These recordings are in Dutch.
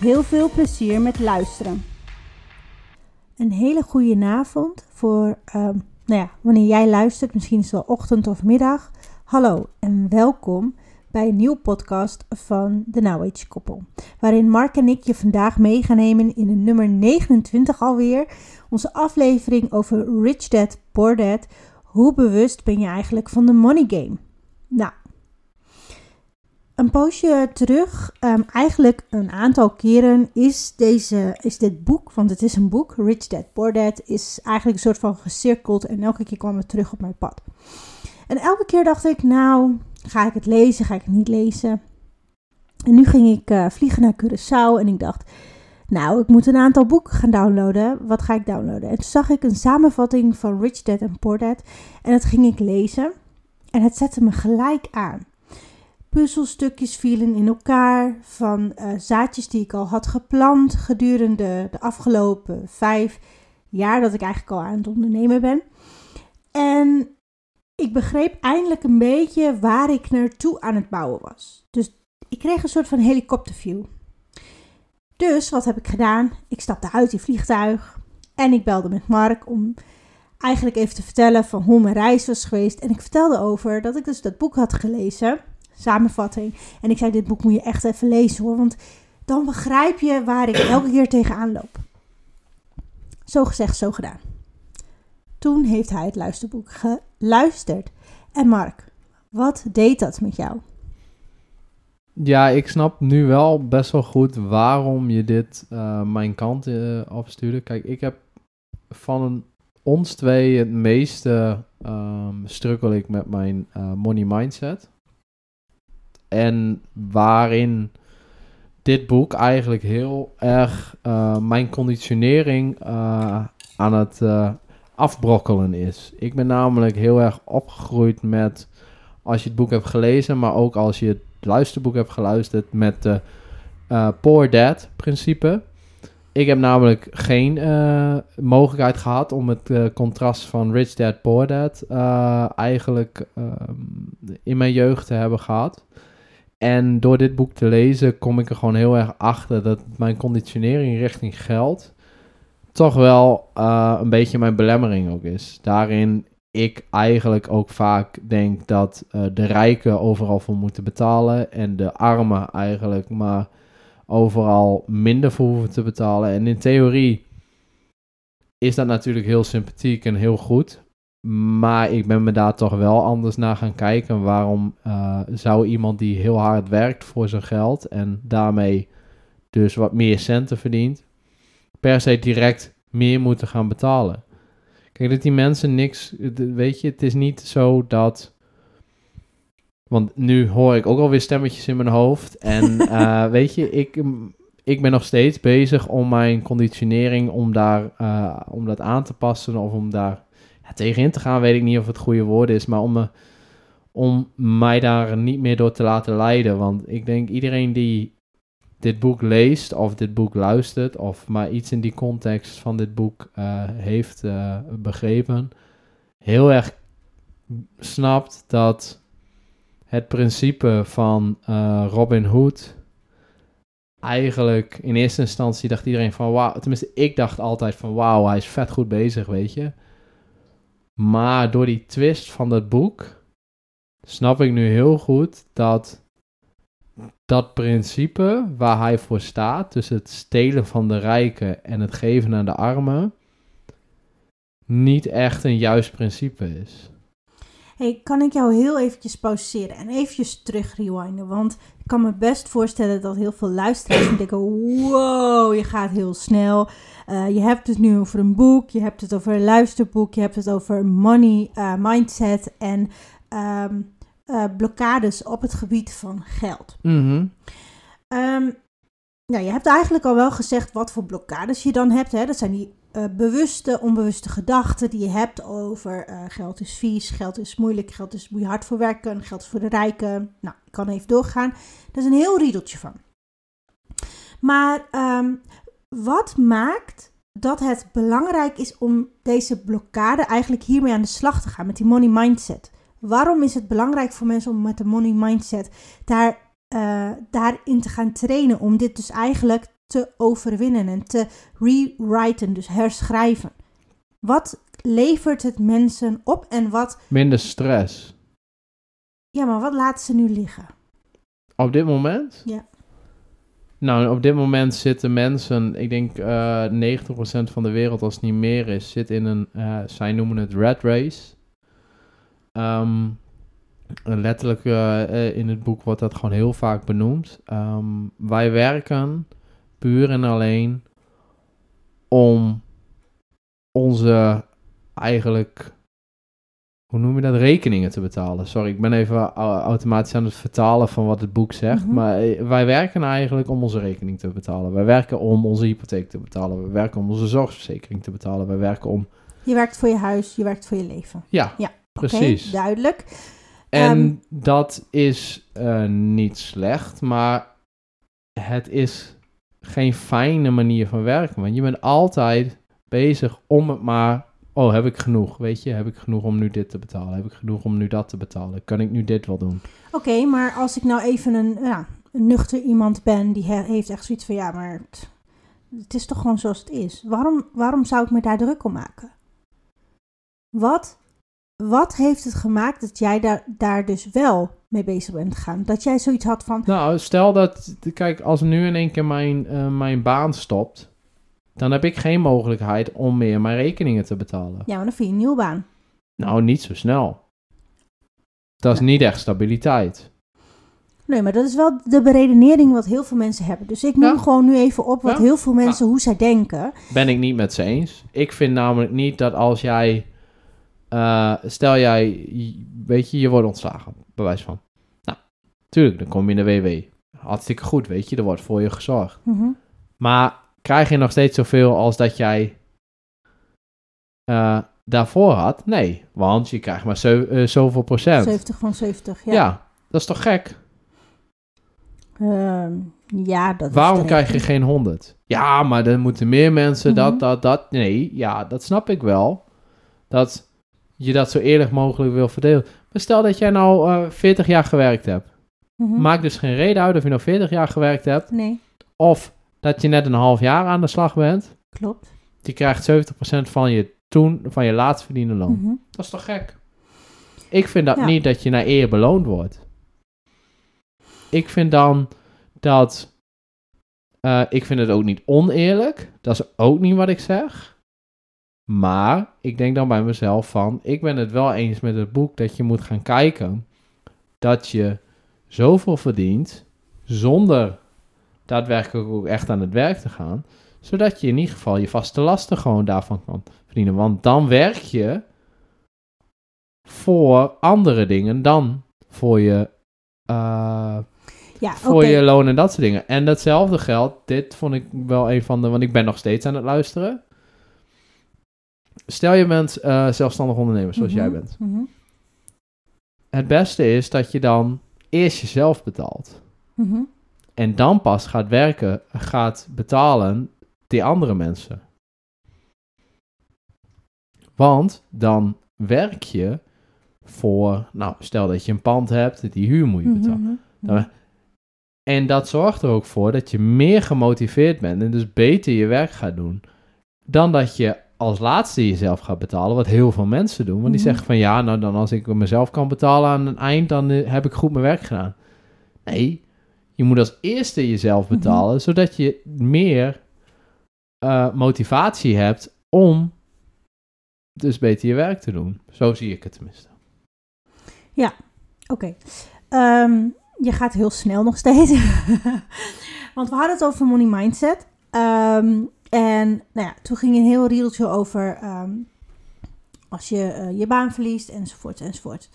Heel veel plezier met luisteren. Een hele goede avond voor ehm, nou ja, wanneer jij luistert, misschien is het wel ochtend of middag. Hallo en welkom bij een nieuwe podcast van de Now Koppel. Waarin Mark en ik je vandaag mee gaan nemen in de nummer 29 alweer. Onze aflevering over Rich Dad, Poor Dad. Hoe bewust ben je eigenlijk van de money game? Nou, een poosje terug, um, eigenlijk een aantal keren, is, deze, is dit boek, want het is een boek, Rich Dad Poor Dad, is eigenlijk een soort van gecirkeld en elke keer kwam het terug op mijn pad. En elke keer dacht ik, nou, ga ik het lezen, ga ik het niet lezen? En nu ging ik uh, vliegen naar Curaçao en ik dacht, nou, ik moet een aantal boeken gaan downloaden. Wat ga ik downloaden? En toen zag ik een samenvatting van Rich Dad en Poor Dad en dat ging ik lezen. En het zette me gelijk aan puzzelstukjes vielen in elkaar van uh, zaadjes die ik al had geplant gedurende de afgelopen vijf jaar dat ik eigenlijk al aan het ondernemen ben. En ik begreep eindelijk een beetje waar ik naartoe aan het bouwen was. Dus ik kreeg een soort van helikopterview. Dus wat heb ik gedaan? Ik stapte uit in vliegtuig en ik belde met Mark om eigenlijk even te vertellen van hoe mijn reis was geweest. En ik vertelde over dat ik dus dat boek had gelezen samenvatting. En ik zei, dit boek moet je echt even lezen hoor, want dan begrijp je waar ik elke keer tegenaan loop. Zo gezegd, zo gedaan. Toen heeft hij het luisterboek geluisterd. En Mark, wat deed dat met jou? Ja, ik snap nu wel best wel goed waarom je dit uh, mijn kant uh, opstuurde. Kijk, ik heb van ons twee het meeste um, ik met mijn uh, money mindset. En waarin dit boek eigenlijk heel erg uh, mijn conditionering uh, aan het uh, afbrokkelen is. Ik ben namelijk heel erg opgegroeid met, als je het boek hebt gelezen, maar ook als je het luisterboek hebt geluisterd, met de Poor Dad principe. Ik heb namelijk geen mogelijkheid gehad om het contrast van Rich Dad, Poor Dad eigenlijk ehm, in mijn jeugd te hebben gehad. En door dit boek te lezen kom ik er gewoon heel erg achter dat mijn conditionering richting geld toch wel uh, een beetje mijn belemmering ook is. Daarin ik eigenlijk ook vaak denk dat uh, de rijken overal voor moeten betalen en de armen eigenlijk maar overal minder voor hoeven te betalen. En in theorie is dat natuurlijk heel sympathiek en heel goed. Maar ik ben me daar toch wel anders naar gaan kijken. Waarom uh, zou iemand die heel hard werkt voor zijn geld en daarmee dus wat meer centen verdient, per se direct meer moeten gaan betalen? Kijk, dat die mensen niks. Weet je, het is niet zo dat. Want nu hoor ik ook alweer stemmetjes in mijn hoofd. En uh, weet je, ik, ik ben nog steeds bezig om mijn conditionering om, daar, uh, om dat aan te passen of om daar tegenin te gaan, weet ik niet of het goede woord is, maar om, om mij daar niet meer door te laten leiden. Want ik denk iedereen die dit boek leest of dit boek luistert of maar iets in die context van dit boek uh, heeft uh, begrepen, heel erg snapt dat het principe van uh, Robin Hood eigenlijk in eerste instantie dacht iedereen van wauw, tenminste ik dacht altijd van wauw, hij is vet goed bezig, weet je. Maar door die twist van dat boek snap ik nu heel goed dat dat principe waar hij voor staat, dus het stelen van de rijken en het geven aan de armen, niet echt een juist principe is. Hey, kan ik jou heel eventjes pauzeren en eventjes terug rewinden? Want ik kan me best voorstellen dat heel veel luisteraars denken, wow, je gaat heel snel. Uh, je hebt het nu over een boek, je hebt het over een luisterboek, je hebt het over money, uh, mindset en um, uh, blokkades op het gebied van geld. Mm -hmm. um, nou, je hebt eigenlijk al wel gezegd wat voor blokkades je dan hebt. Hè? Dat zijn die uh, bewuste, onbewuste gedachten die je hebt over uh, geld is vies, geld is moeilijk, geld is moet je hard voor werken, geld is voor de rijken. Nou, ik kan even doorgaan. Dat is een heel riedeltje van. Maar um, wat maakt dat het belangrijk is om deze blokkade eigenlijk hiermee aan de slag te gaan met die money mindset? Waarom is het belangrijk voor mensen om met de money mindset daar, uh, daarin te gaan trainen? Om dit dus eigenlijk te overwinnen en te rewriten, dus herschrijven. Wat levert het mensen op en wat. Minder stress. Ja, maar wat laten ze nu liggen? Op dit moment? Ja. Nou, op dit moment zitten mensen, ik denk uh, 90% van de wereld, als het niet meer is, zit in een, uh, zij noemen het red race. Um, letterlijk uh, in het boek wordt dat gewoon heel vaak benoemd. Um, wij werken puur en alleen om onze eigenlijk, hoe noem je dat, rekeningen te betalen. Sorry, ik ben even automatisch aan het vertalen van wat het boek zegt. Mm -hmm. Maar eh, wij werken eigenlijk om onze rekening te betalen. Wij werken om onze hypotheek te betalen. We werken om onze zorgverzekering te betalen. Wij werken om... Je werkt voor je huis, je werkt voor je leven. Ja, ja precies. Okay, duidelijk. En um, dat is uh, niet slecht, maar het is geen fijne manier van werken. Want je bent altijd bezig om het maar. Oh, heb ik genoeg? Weet je, heb ik genoeg om nu dit te betalen? Heb ik genoeg om nu dat te betalen? Kan ik nu dit wel doen? Oké, maar als ik nou even een, ja, een nuchter iemand ben die he heeft echt zoiets van ja, maar het, het is toch gewoon zoals het is. Waarom, waarom zou ik me daar druk om maken? Wat, wat heeft het gemaakt dat jij daar, daar dus wel mee bezig bent gegaan? Dat jij zoiets had van... Nou, stel dat... Kijk, als nu in één keer mijn, uh, mijn baan stopt... dan heb ik geen mogelijkheid om meer mijn rekeningen te betalen. Ja, maar dan vind je een nieuwe baan. Nou, niet zo snel. Dat is niet echt stabiliteit. Nee, maar dat is wel de beredenering wat heel veel mensen hebben. Dus ik noem ja. gewoon nu even op wat ja. heel veel mensen, hoe zij denken. Ben ik niet met ze eens. Ik vind namelijk niet dat als jij... Uh, stel jij, weet je, je wordt ontslagen, bewijs van. Nou, tuurlijk, dan kom je in de WW. Hartstikke goed, weet je, er wordt voor je gezorgd. Mm -hmm. Maar krijg je nog steeds zoveel als dat jij uh, daarvoor had? Nee, want je krijgt maar zo, uh, zoveel procent. 70 van 70, ja. Ja, dat is toch gek? Uh, ja, dat Waarom krijg je geen 100? Ja, maar dan moeten meer mensen mm -hmm. dat, dat, dat. Nee, ja, dat snap ik wel. Dat je dat zo eerlijk mogelijk wil verdelen. Maar stel dat jij nou uh, 40 jaar gewerkt hebt. Mhm. Mm -hmm. Maakt dus geen reden uit of je nou 40 jaar gewerkt hebt. Nee. Of dat je net een half jaar aan de slag bent. Klopt. Je krijgt 70% van je toen, van je laatst verdiende loon. Mm -hmm. Dat is toch gek? Ik vind dat ja. niet dat je naar eer beloond wordt. Ik vind dan dat. Uh, ik vind het ook niet oneerlijk. Dat is ook niet wat ik zeg. Maar ik denk dan bij mezelf van, ik ben het wel eens met het boek dat je moet gaan kijken dat je zoveel verdient zonder daadwerkelijk ook echt aan het werk te gaan, zodat je in ieder geval je vaste lasten gewoon daarvan kan verdienen. Want dan werk je voor andere dingen dan voor je, uh, ja, voor okay. je loon en dat soort dingen. En datzelfde geldt, dit vond ik wel een van de, want ik ben nog steeds aan het luisteren. Stel je bent uh, zelfstandig ondernemer, zoals mm -hmm, jij bent. Mm -hmm. Het beste is dat je dan eerst jezelf betaalt. Mm -hmm. En dan pas gaat werken, gaat betalen die andere mensen. Want dan werk je voor, nou, stel dat je een pand hebt, die huur moet je Mhm, betalen. Dan, en dat zorgt er ook voor dat je meer gemotiveerd bent en dus beter je werk gaat doen. Dan dat je als laatste jezelf gaat betalen, wat heel veel mensen doen. Want die Mhm. zeggen van ja, nou dan als ik mezelf kan betalen aan het eind, dan eh, heb ik goed mijn werk gedaan. Nee, je moet als eerste jezelf betalen, zodat je meer eh, motivatie hebt om dus beter je werk te doen. Zo zie ik het tenminste. Oké. Ehm, je gaat heel snel nog steeds. Want we hadden het over money mindset. Ehm, en nou ja, toen ging een heel rieltje over ehm, als je uh, je baan verliest enzovoort enzovoort.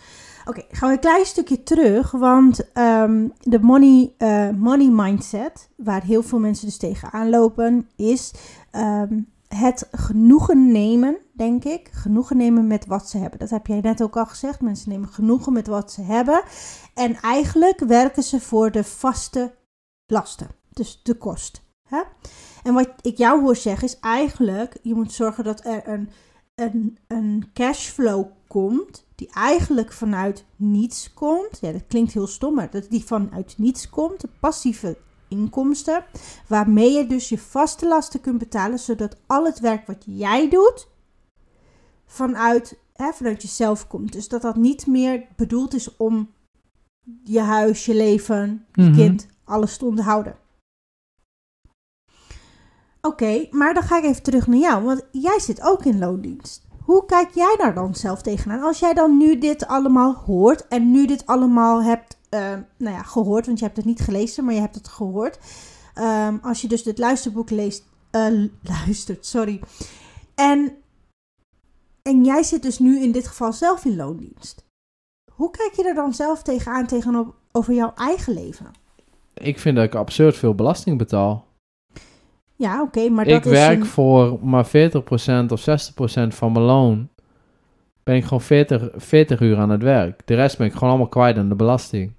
Oké, gaan we een klein stukje terug, want ehm, de money, eh, money mindset, waar heel veel mensen dus tegenaan lopen, is ehm, het genoegen nemen, denk ik. Genoegen nemen met wat ze hebben. Dat heb jij net ook al gezegd. Mensen nemen genoegen met wat ze hebben. En eigenlijk werken ze voor de vaste lasten, dus de kost. Hè? En wat ik jou hoor zeggen is eigenlijk, je moet zorgen dat er een, een, een cashflow komt die eigenlijk vanuit niets komt. Ja, dat klinkt heel stom, maar dat die vanuit niets komt. De passieve inkomsten. Waarmee je dus je vaste lasten kunt betalen, zodat al het werk wat jij doet vanuit, hè, vanuit jezelf komt. Dus dat dat niet meer bedoeld is om je huis, je leven, je Mhm. kind, alles te onderhouden. Oké, maar dan ga ik even terug naar jou, want jij zit ook in loondienst. Hoe kijk jij daar dan zelf tegenaan? Als jij dan nu dit allemaal hoort en nu dit allemaal hebt eh, nou ja, gehoord, want je hebt het niet gelezen, maar je hebt het gehoord. Ehm, als je dus dit luisterboek leest, eh, luistert, sorry. En, en jij zit dus nu in dit geval zelf in loondienst. Hoe kijk je er dan zelf tegenaan tegenover over jouw eigen leven? Ik vind dat ik absurd veel belasting betaal. Ja, oké, maar dat ik is werk een- voor maar 40% of 60% van mijn loon. Ben ik gewoon 40, 40 uur aan het werk. De rest ben ik gewoon allemaal kwijt aan de belasting.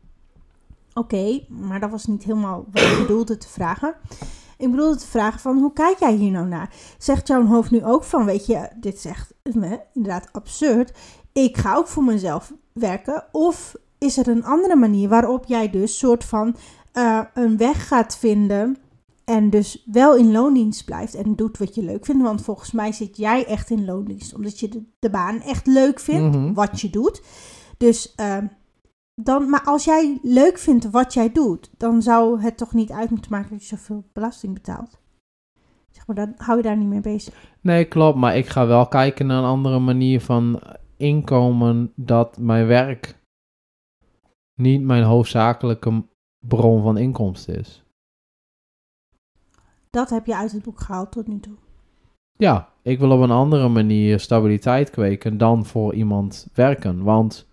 Oké, maar dat was niet helemaal wat ik bedoelde te vragen. Ik bedoelde te vragen van, hoe kijk jij hier nou naar? Zegt jouw hoofd nu ook van, weet je, dit is echt eh, inderdaad absurd. Ik ga ook voor mezelf werken. Of is er een andere manier waarop jij dus soort van eh, een weg gaat vinden... en dus wel in loondienst blijft en doet wat je leuk vindt? Want volgens mij zit jij echt in loondienst, omdat je de, de baan echt leuk vindt, Mhm. wat je doet. Dus... ehm, dan, maar als jij leuk vindt wat jij doet, dan zou het toch niet uit moeten maken dat je zoveel belasting betaalt. Zeg maar, dan hou je daar niet mee bezig. Nee, klopt. Maar ik ga wel kijken naar een andere manier van inkomen. Dat mijn werk niet mijn hoofdzakelijke bron van inkomsten is. Dat heb je uit het boek gehaald tot nu toe. Ja, ik wil op een andere manier stabiliteit kweken dan voor iemand werken. Want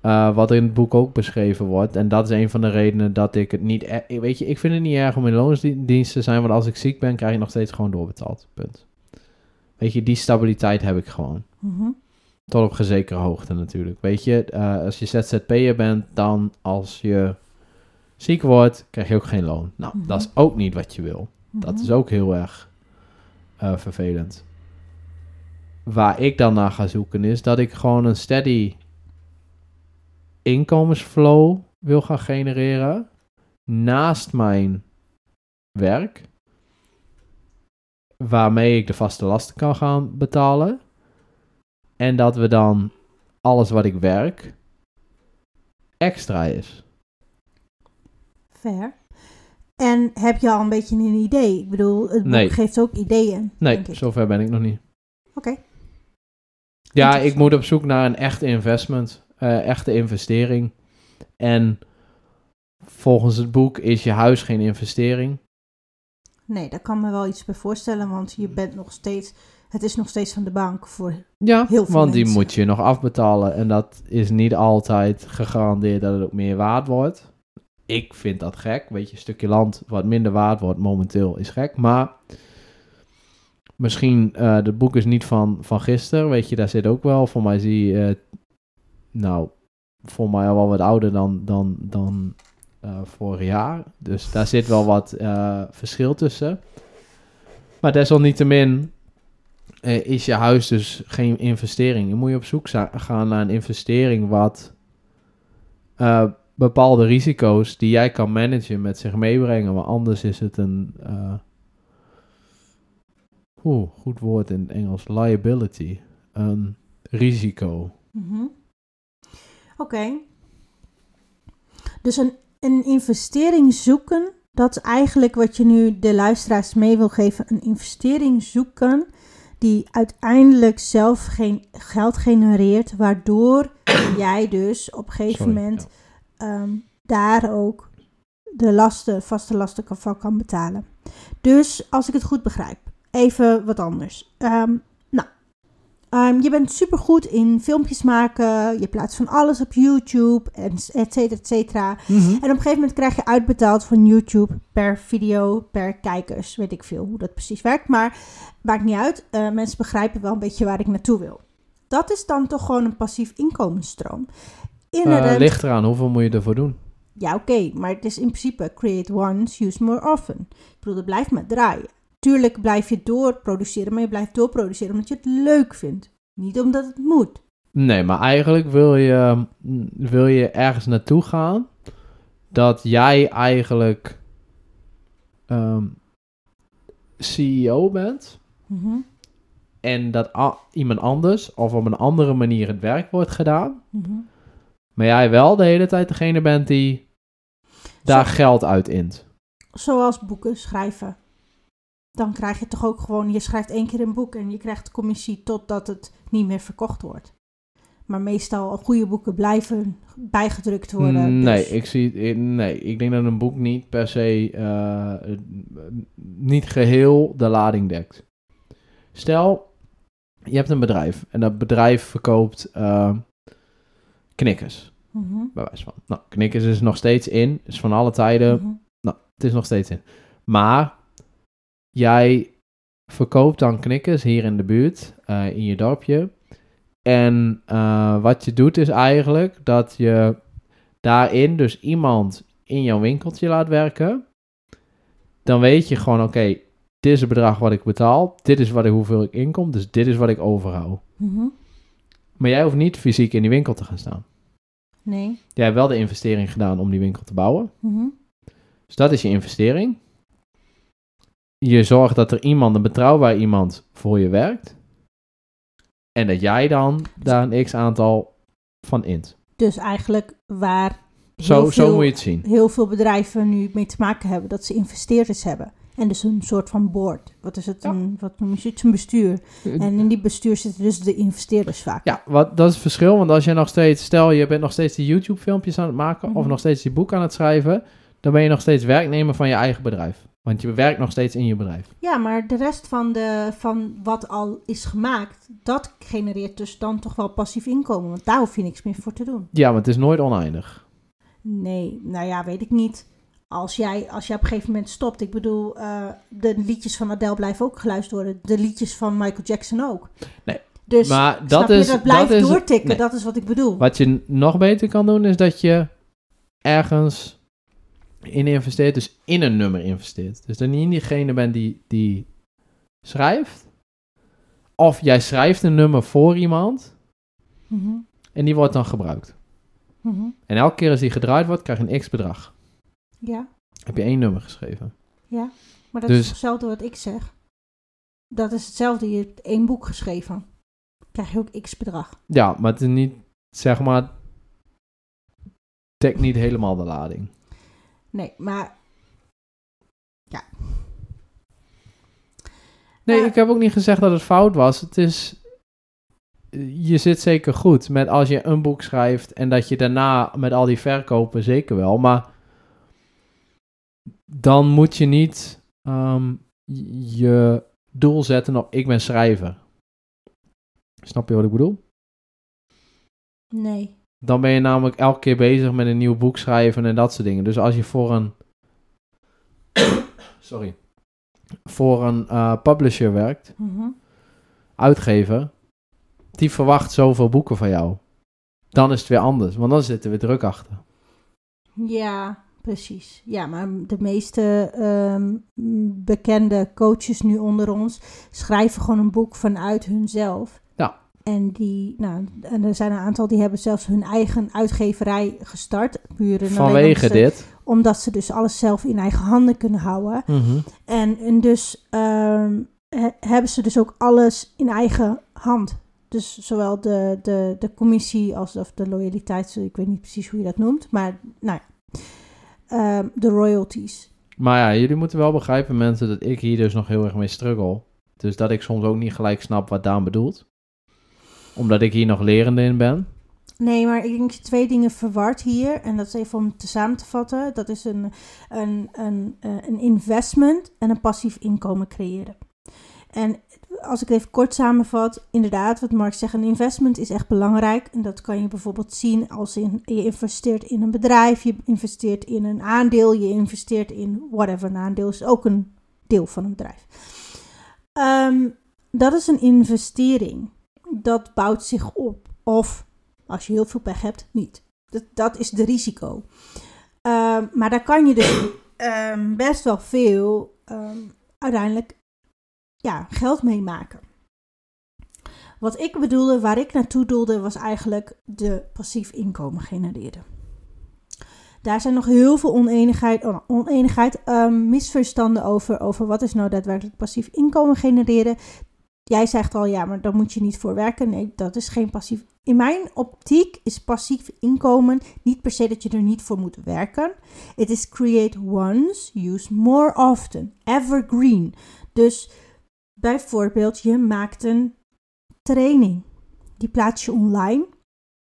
eh, wat in het boek ook beschreven wordt, en dat is een van de redenen dat ik het niet... e- Weet je, ik vind het niet erg om in loonsdienst te zijn, want als ik ziek ben, krijg ik nog steeds gewoon doorbetaald. Punt. Weet je, die stabiliteit heb ik gewoon. Mhm. Tot op gezekere hoogte natuurlijk. Weet je, eh, als je ZZP'er bent, dan als je ziek wordt, krijg je ook geen loon. Nou, Mhm. dat is ook niet wat je wil. Dat Mhm. is ook heel erg eh, vervelend. Waar ik dan naar ga zoeken is dat ik gewoon een steady inkomensflow wil gaan genereren naast mijn werk. Waarmee ik de vaste lasten kan gaan betalen. En dat we dan alles wat ik werk extra is. Fair. En heb je al een beetje een idee? Ik bedoel, het boek Nee. geeft ook ideeën, Nee, zover ben ik nog niet. Oké. Ja, ik moet op zoek naar een echte investment, eh, echte investering. En volgens het boek is je huis geen investering. Nee, daar kan me wel iets bij voorstellen, want je bent nog steeds... Het is nog steeds van de bank voor... Ja, Heel veel want die moet je nog afbetalen. En dat is niet altijd gegarandeerd dat het ook meer waard wordt. Ik vind dat gek. Weet je, een stukje land wat minder waard wordt momenteel is gek. Maar misschien, eh het boek is niet van, van gisteren. Weet je, daar zit ook wel. Voor mij zie je, eh, nou, voor mij al wel wat ouder dan, dan, dan eh, vorig jaar. Dus daar zit wel wat verschil tussen. Maar desalniettemin is je huis dus geen investering. Dan moet je op zoek gaan naar een investering wat bepaalde risico's die jij kan managen met zich meebrengen. Maar anders is het een. eh Oeh, goed woord in het Engels. Liability. Een risico. Mhm. Oké. Dus een, een investering zoeken, dat is eigenlijk wat je nu de luisteraars mee wil geven. Een investering zoeken die uiteindelijk zelf geen geld genereert, waardoor jij dus op een gegeven Sorry, moment ehm, daar ook de lasten, vaste lasten kan- van kan betalen. Dus als ik het goed begrijp, even wat anders. Ehm, nou, Ehm, je bent supergoed in filmpjes maken. Je plaatst van alles op YouTube, en et cetera, et cetera. Mhm. En op een gegeven moment krijg je uitbetaald van YouTube per video, per kijkers. Weet ik veel hoe dat precies werkt. Maar maakt niet uit. Eh, mensen begrijpen wel een beetje waar ik naartoe wil. Dat is dan toch gewoon een passief inkomensstroom. Inherent. ligt eraan, hoeveel moet je ervoor doen? Ja, oké, maar het is in principe create once, use more often. Ik bedoel, het blijft maar draaien. Tuurlijk blijf je doorproduceren, maar je blijft doorproduceren omdat je het leuk vindt. Niet omdat het moet. Nee, maar eigenlijk wil je, wil je ergens naartoe gaan dat jij eigenlijk ehm, CEO bent Mhm, en dat iemand anders of op een andere manier het werk wordt gedaan, mhm. Maar jij wel de hele tijd degene bent die daar geld uit int. Zoals boeken schrijven. Dan krijg je toch ook gewoon, je schrijft één keer een boek en je krijgt commissie totdat het niet meer verkocht wordt. Maar meestal goede boeken blijven bijgedrukt worden. Nee, dus- ik zie, nee, ik denk dat een boek niet per se, eh, niet geheel de lading dekt. Stel, je hebt een bedrijf en dat bedrijf verkoopt eh, knikkers, Mhm, bij wijze van. Nou, knikkers is nog steeds in, is van alle tijden, mhm. nou, het is nog steeds in. Maar jij verkoopt dan knikkers hier in de buurt, eh, in je dorpje. En eh, wat je doet is eigenlijk dat je daarin dus iemand in jouw winkeltje laat werken. Dan weet je gewoon, oké, dit is het bedrag wat ik betaal. Dit is wat ik, hoeveel ik inkom. Dus dit is wat ik overhoud. Mhm. Maar jij hoeft niet fysiek in die winkel te gaan staan. Nee. Jij hebt wel de investering gedaan om die winkel te bouwen. Mhm. Dus dat is je investering. Je zorgt dat er iemand, een betrouwbaar iemand, voor je werkt. En dat jij dan daar een x aantal van int. Dus eigenlijk waar Zo, zo moet je het zien. heel veel bedrijven nu mee te maken hebben, dat ze investeerders hebben. En dus een soort van board. Wat is het? Ja. Een, wat noem je het? Een bestuur. En in die bestuur zitten dus de investeerders vaak. Ja, wat, dat is het verschil. Want als je nog steeds, stel je bent nog steeds die YouTube filmpjes aan het maken. Of Mhm. nog steeds die boek aan het schrijven. Dan ben je nog steeds werknemer van je eigen bedrijf. Want je werkt nog steeds in je bedrijf. Ja, maar de rest van, de, van wat al is gemaakt, dat genereert dus dan toch wel passief inkomen. Want daar hoef je niks meer voor te doen. Ja, maar het is nooit oneindig. Nee, nou ja, weet ik niet. Als jij, als jij op een gegeven moment stopt. Ik bedoel, eh, de liedjes van Adele blijven ook geluisterd worden. De liedjes van Michael Jackson ook. Nee, Dus maar dat je, is, dat blijft dat is, doortikken. nee. Dat is wat ik bedoel. Wat je nog beter kan doen, is dat je ergens in investeert, dus in een nummer investeert. Dus dat je niet diegene bent die, die schrijft. Of jij schrijft een nummer voor iemand Mhm, en die wordt dan gebruikt. mhm. En elke keer als die gedraaid wordt, krijg je een x-bedrag. Ja, Heb je één nummer geschreven. ja. Maar dat Dus- is hetzelfde wat ik zeg. Dat is hetzelfde. Je hebt één boek geschreven. Krijg je ook x bedrag. Ja, maar het is niet, zeg maar, dekt niet helemaal de lading. Nee, maar Nee, Ja. ik heb ook niet gezegd dat het fout was. Het is. Je zit zeker goed met als je een boek schrijft en dat je daarna met al die verkopen zeker wel. Maar dan moet je niet ehm, je doel zetten op ik ben schrijver. Snap je wat ik bedoel? nee. Dan ben je namelijk elke keer bezig met een nieuw boek schrijven en dat soort dingen. Dus als je voor een. Sorry. Voor een eh, publisher werkt, Mhm. uitgever, die verwacht zoveel boeken van jou. Dan is het weer anders, want dan zit er weer druk achter. Ja, precies. Ja, maar de meeste ehm, bekende coaches nu onder ons schrijven gewoon een boek vanuit hunzelf. Ja. En, die, nou, en er zijn een aantal die hebben zelfs hun eigen uitgeverij gestart. Puur en alleen Vanwege ze, dit. Omdat ze dus alles zelf in eigen handen kunnen houden. Mhm. En, en dus ehm, he- hebben ze dus ook alles in eigen hand. Dus zowel de, de, de commissie als of de loyaliteit, ik weet niet precies hoe je dat noemt, maar nou ja, Ehm, de royalties. Maar ja, jullie moeten wel begrijpen, mensen, dat ik hier dus nog heel erg mee struggle. Dus dat ik soms ook niet gelijk snap wat Daan bedoelt. Omdat ik hier nog lerende in ben. Nee, maar ik denk dat je twee dingen verward hier. En dat is even om te samen te vatten. Dat is een, een, een, eh, een investment en een passief inkomen creëren. En als ik het even kort samenvat, inderdaad, wat Mark zegt, een investment is echt belangrijk. En dat kan je bijvoorbeeld zien als je investeert in een bedrijf, je investeert in een aandeel, je investeert in whatever. Een aandeel is ook een deel van een bedrijf. Ehm, dat is een investering. Dat bouwt zich op. Of als je heel veel pech hebt, niet. Dat, dat is de risico. Ehm, maar daar kan je dus ehm, best wel veel uiteindelijk ja, geld mee maken. Wat ik bedoelde, waar ik naartoe doelde, was eigenlijk de passief inkomen genereren. Daar zijn nog heel veel oneenigheid, oh, oneenigheid um, misverstanden over, over wat is nou daadwerkelijk passief inkomen genereren. Jij zegt al, ja, maar daar moet je niet voor werken. Nee, dat is geen passief. In mijn optiek is passief inkomen niet per se dat je er niet voor moet werken. Het is create once, use more often, evergreen. Dus bijvoorbeeld, je maakt een training. Die plaats je online.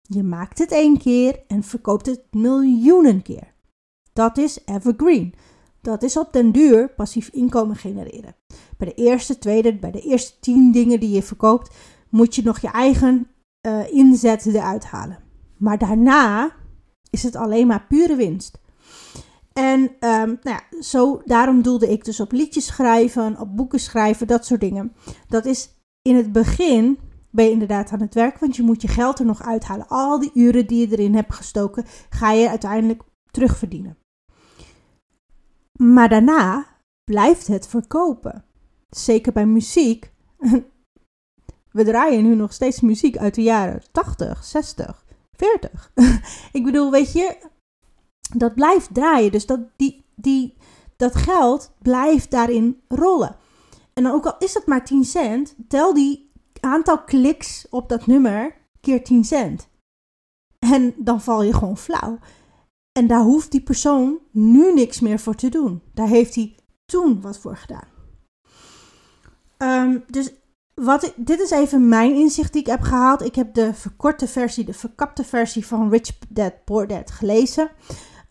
Je maakt het één keer en verkoopt het miljoenen keer. Dat is evergreen. Dat is op den duur passief inkomen genereren. Bij de eerste, tweede, bij de eerste tien dingen die je verkoopt, moet je nog je eigen uh, inzet eruit halen. Maar daarna is het alleen maar pure winst. En um, nou ja, zo, daarom doelde ik dus op liedjes schrijven, op boeken schrijven, dat soort dingen. Dat is in het begin ben je inderdaad aan het werk, want je moet je geld er nog uithalen. Al die uren die je erin hebt gestoken, ga je uiteindelijk terugverdienen. Maar daarna blijft het verkopen. Zeker bij muziek. We draaien nu nog steeds muziek uit de jaren 80, 60, 40. ik bedoel, weet je, dat blijft draaien. Dus dat, die, die, dat geld blijft daarin rollen. En dan ook al is het maar 10 cent, tel die aantal kliks op dat nummer keer 10 cent. En dan val je gewoon flauw. En daar hoeft die persoon nu niks meer voor te doen. Daar heeft hij toen wat voor gedaan. Um, dus wat dit is even mijn inzicht die ik heb gehaald. Ik heb de verkorte versie, de verkapte versie van Rich Dad Poor Dad gelezen.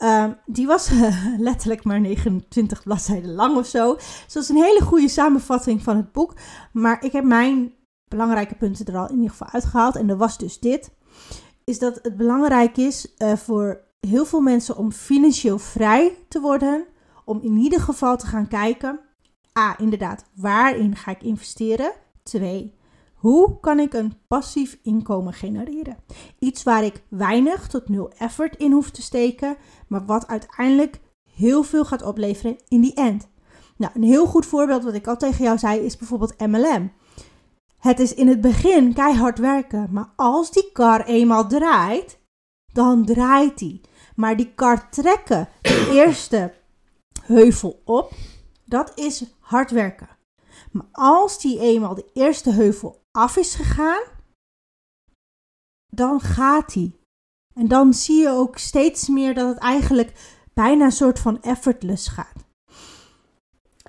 Um, die was letterlijk maar 29 bladzijden lang of zo. Dus dat is een hele goede samenvatting van het boek. Maar ik heb mijn belangrijke punten er al in ieder geval uitgehaald. En er was dus dit. Is dat het belangrijk is uh, voor heel veel mensen om financieel vrij te worden. Om in ieder geval te gaan kijken. A, inderdaad, waarin ga ik investeren? Twee, hoe kan ik een passief inkomen genereren? Iets waar ik weinig tot nul effort in hoef te steken, maar wat uiteindelijk heel veel gaat opleveren in die end. Nou, een heel goed voorbeeld wat ik al tegen jou zei is bijvoorbeeld MLM. Het is in het begin keihard werken, maar als die kar eenmaal draait, dan draait die. Maar die kar trekken, de eerste heuvel op, dat is hard werken. Maar als die eenmaal de eerste heuvel af is gegaan, dan gaat die. En dan zie je ook steeds meer dat het eigenlijk bijna een soort van effortless gaat.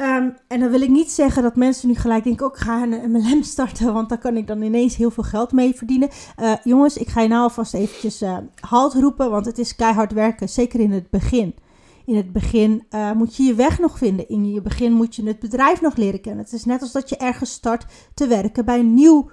Um, en dan wil ik niet zeggen dat mensen nu gelijk denken: ook oh, ga een MLM starten, want daar kan ik dan ineens heel veel geld mee verdienen. Uh, jongens, ik ga je nou alvast eventjes uh, halt roepen, want het is keihard werken, zeker in het begin. In het begin uh, moet je je weg nog vinden. In je begin moet je het bedrijf nog leren kennen. Het is net als dat je ergens start te werken bij een nieuw,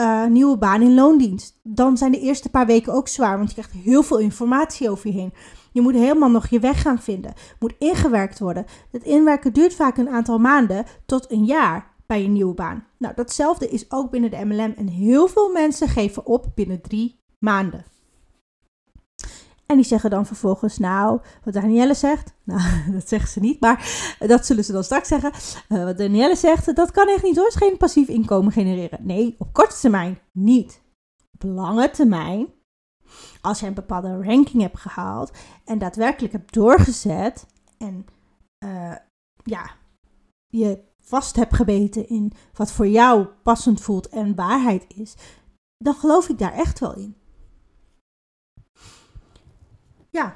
uh, nieuwe baan in loondienst. Dan zijn de eerste paar weken ook zwaar, want je krijgt heel veel informatie over je heen. Je moet helemaal nog je weg gaan vinden. Moet ingewerkt worden. Het inwerken duurt vaak een aantal maanden tot een jaar bij een nieuwe baan. Nou, datzelfde is ook binnen de MLM. En heel veel mensen geven op binnen drie maanden. En die zeggen dan vervolgens, nou, wat Danielle zegt, nou, dat zeggen ze niet, maar dat zullen ze dan straks zeggen. Uh, wat Danielle zegt, dat kan echt niet hoor, is geen passief inkomen genereren. Nee, op korte termijn niet. Op lange termijn, als je een bepaalde ranking hebt gehaald en daadwerkelijk hebt doorgezet en uh, ja, je vast hebt gebeten in wat voor jou passend voelt en waarheid is, dan geloof ik daar echt wel in. Ja.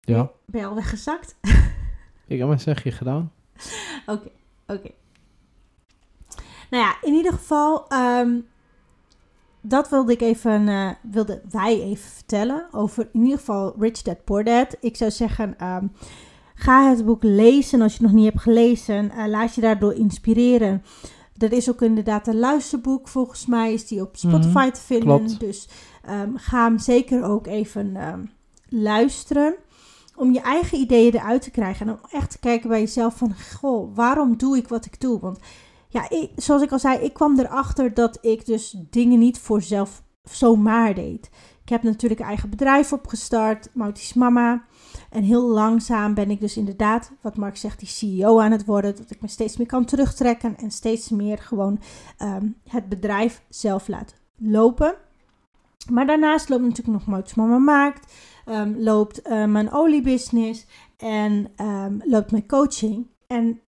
Ja. Ben je al weggezakt? ik heb mijn zegje gedaan. Oké, oké. Nou ja, in ieder geval, um, dat wilde ik even, uh, wilde wij even vertellen over in ieder geval Rich Dad Poor Dad. Ik zou zeggen, um, ga het boek lezen als je het nog niet hebt gelezen. Uh, laat je daardoor inspireren. Er is ook inderdaad een luisterboek, volgens mij is die op Spotify te vinden. klopt. Dus ehm, ga hem zeker ook even ehm, luisteren. Om je eigen ideeën eruit te krijgen. En om echt te kijken bij jezelf van, goh, waarom doe ik wat ik doe? Want ja, ik, zoals ik al zei, ik kwam erachter dat ik dus dingen niet voor zelf zomaar deed. Ik heb natuurlijk eigen bedrijf opgestart, Mautis Mama. En heel langzaam ben ik dus inderdaad, wat Mark zegt, die CEO aan het worden. Dat ik me steeds meer kan terugtrekken en steeds meer gewoon ehm, het bedrijf zelf laat lopen. Maar daarnaast loopt natuurlijk nog Mautis Mama Maakt. Ehm, loopt eh, mijn oliebusiness en ehm, loopt mijn coaching. En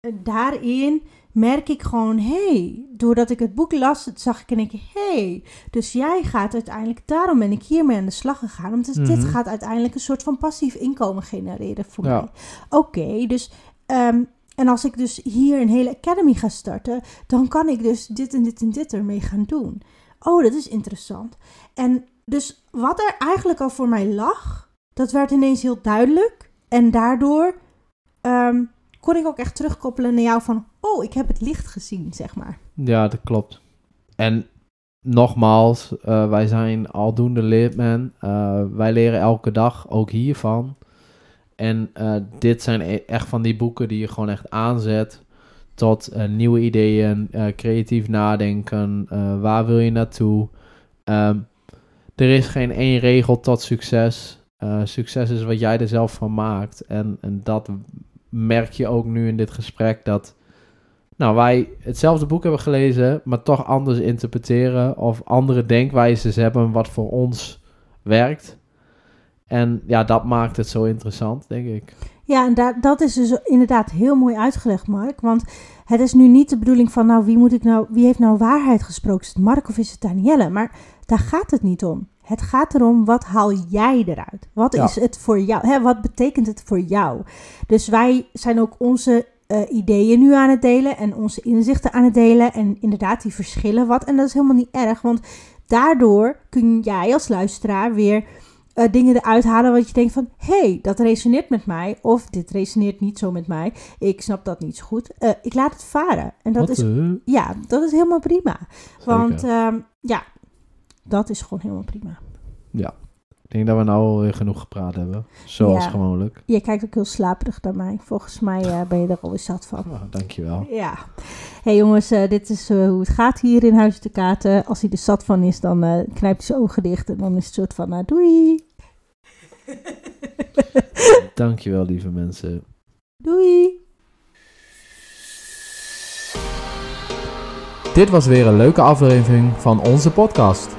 eh, daarin merk ik gewoon, hey, doordat ik het boek las, zag ik één keer, hey, dus jij gaat uiteindelijk, daarom ben ik hiermee aan de slag gegaan, omdat dit Mhm. gaat uiteindelijk een soort van passief inkomen genereren voor Ja. mij. Oké, dus, ehm, en als ik dus hier een hele academy ga starten, dan kan ik dus dit en dit en dit ermee gaan doen. Oh, dat is interessant. En dus wat er eigenlijk al voor mij lag, dat werd ineens heel duidelijk. En daardoor ehm, kon ik ook echt terugkoppelen naar jou van, oh, ik heb het licht gezien, zeg maar. Ja, dat klopt. En nogmaals, eh, wij zijn aldoende leert men. Eh, wij leren elke dag, ook hiervan. En eh, dit zijn e- echt van die boeken die je gewoon echt aanzet tot nieuwe ideeën, creatief nadenken. waar wil je naartoe? Ehm, er is geen één regel tot succes. Eh, succes is wat jij er zelf van maakt. En, en dat merk je ook nu in dit gesprek. Dat nou, wij hetzelfde boek hebben gelezen, maar toch anders interpreteren. Of andere denkwijzes hebben wat voor ons werkt. En ja, dat maakt het zo interessant, denk ik. Ja, en dat is dus inderdaad heel mooi uitgelegd, Mark. Want het is nu niet de bedoeling van, nou, wie, moet ik nou, wie heeft nou waarheid gesproken? Is het Mark of is het Danielle? Maar daar gaat het niet om. Het gaat erom, wat haal jij eruit? Wat Ja. is het voor jou? Hè, wat betekent het voor jou? Dus wij zijn ook onze eh, ideeën nu aan het delen en onze inzichten aan het delen. En inderdaad, die verschillen wat. En dat is helemaal niet erg, want daardoor kun jij als luisteraar weer eh, dingen eruit halen wat je denkt van... hey, dat resoneert met mij. Of dit resoneert niet zo met mij. Ik snap dat niet zo goed. Eh, ik laat het varen. En dat Wat, is, ja, dat is helemaal prima. Want ehm, ja, dat is gewoon helemaal prima. ik denk dat we nou alweer genoeg gepraat hebben. Zoals Ja. gewoonlijk. Je kijkt ook heel slaperig naar mij. Volgens mij eh, ben je er alweer zat van. Oh, dankjewel. Ja. hey jongens, eh, dit is eh, hoe het gaat hier in Huis de Katen. Als hij er zat van is, dan eh, knijpt hij zijn ogen dicht. En dan is het soort van, doei. Dankjewel, lieve mensen. Doei. Dit was weer een leuke aflevering van onze podcast.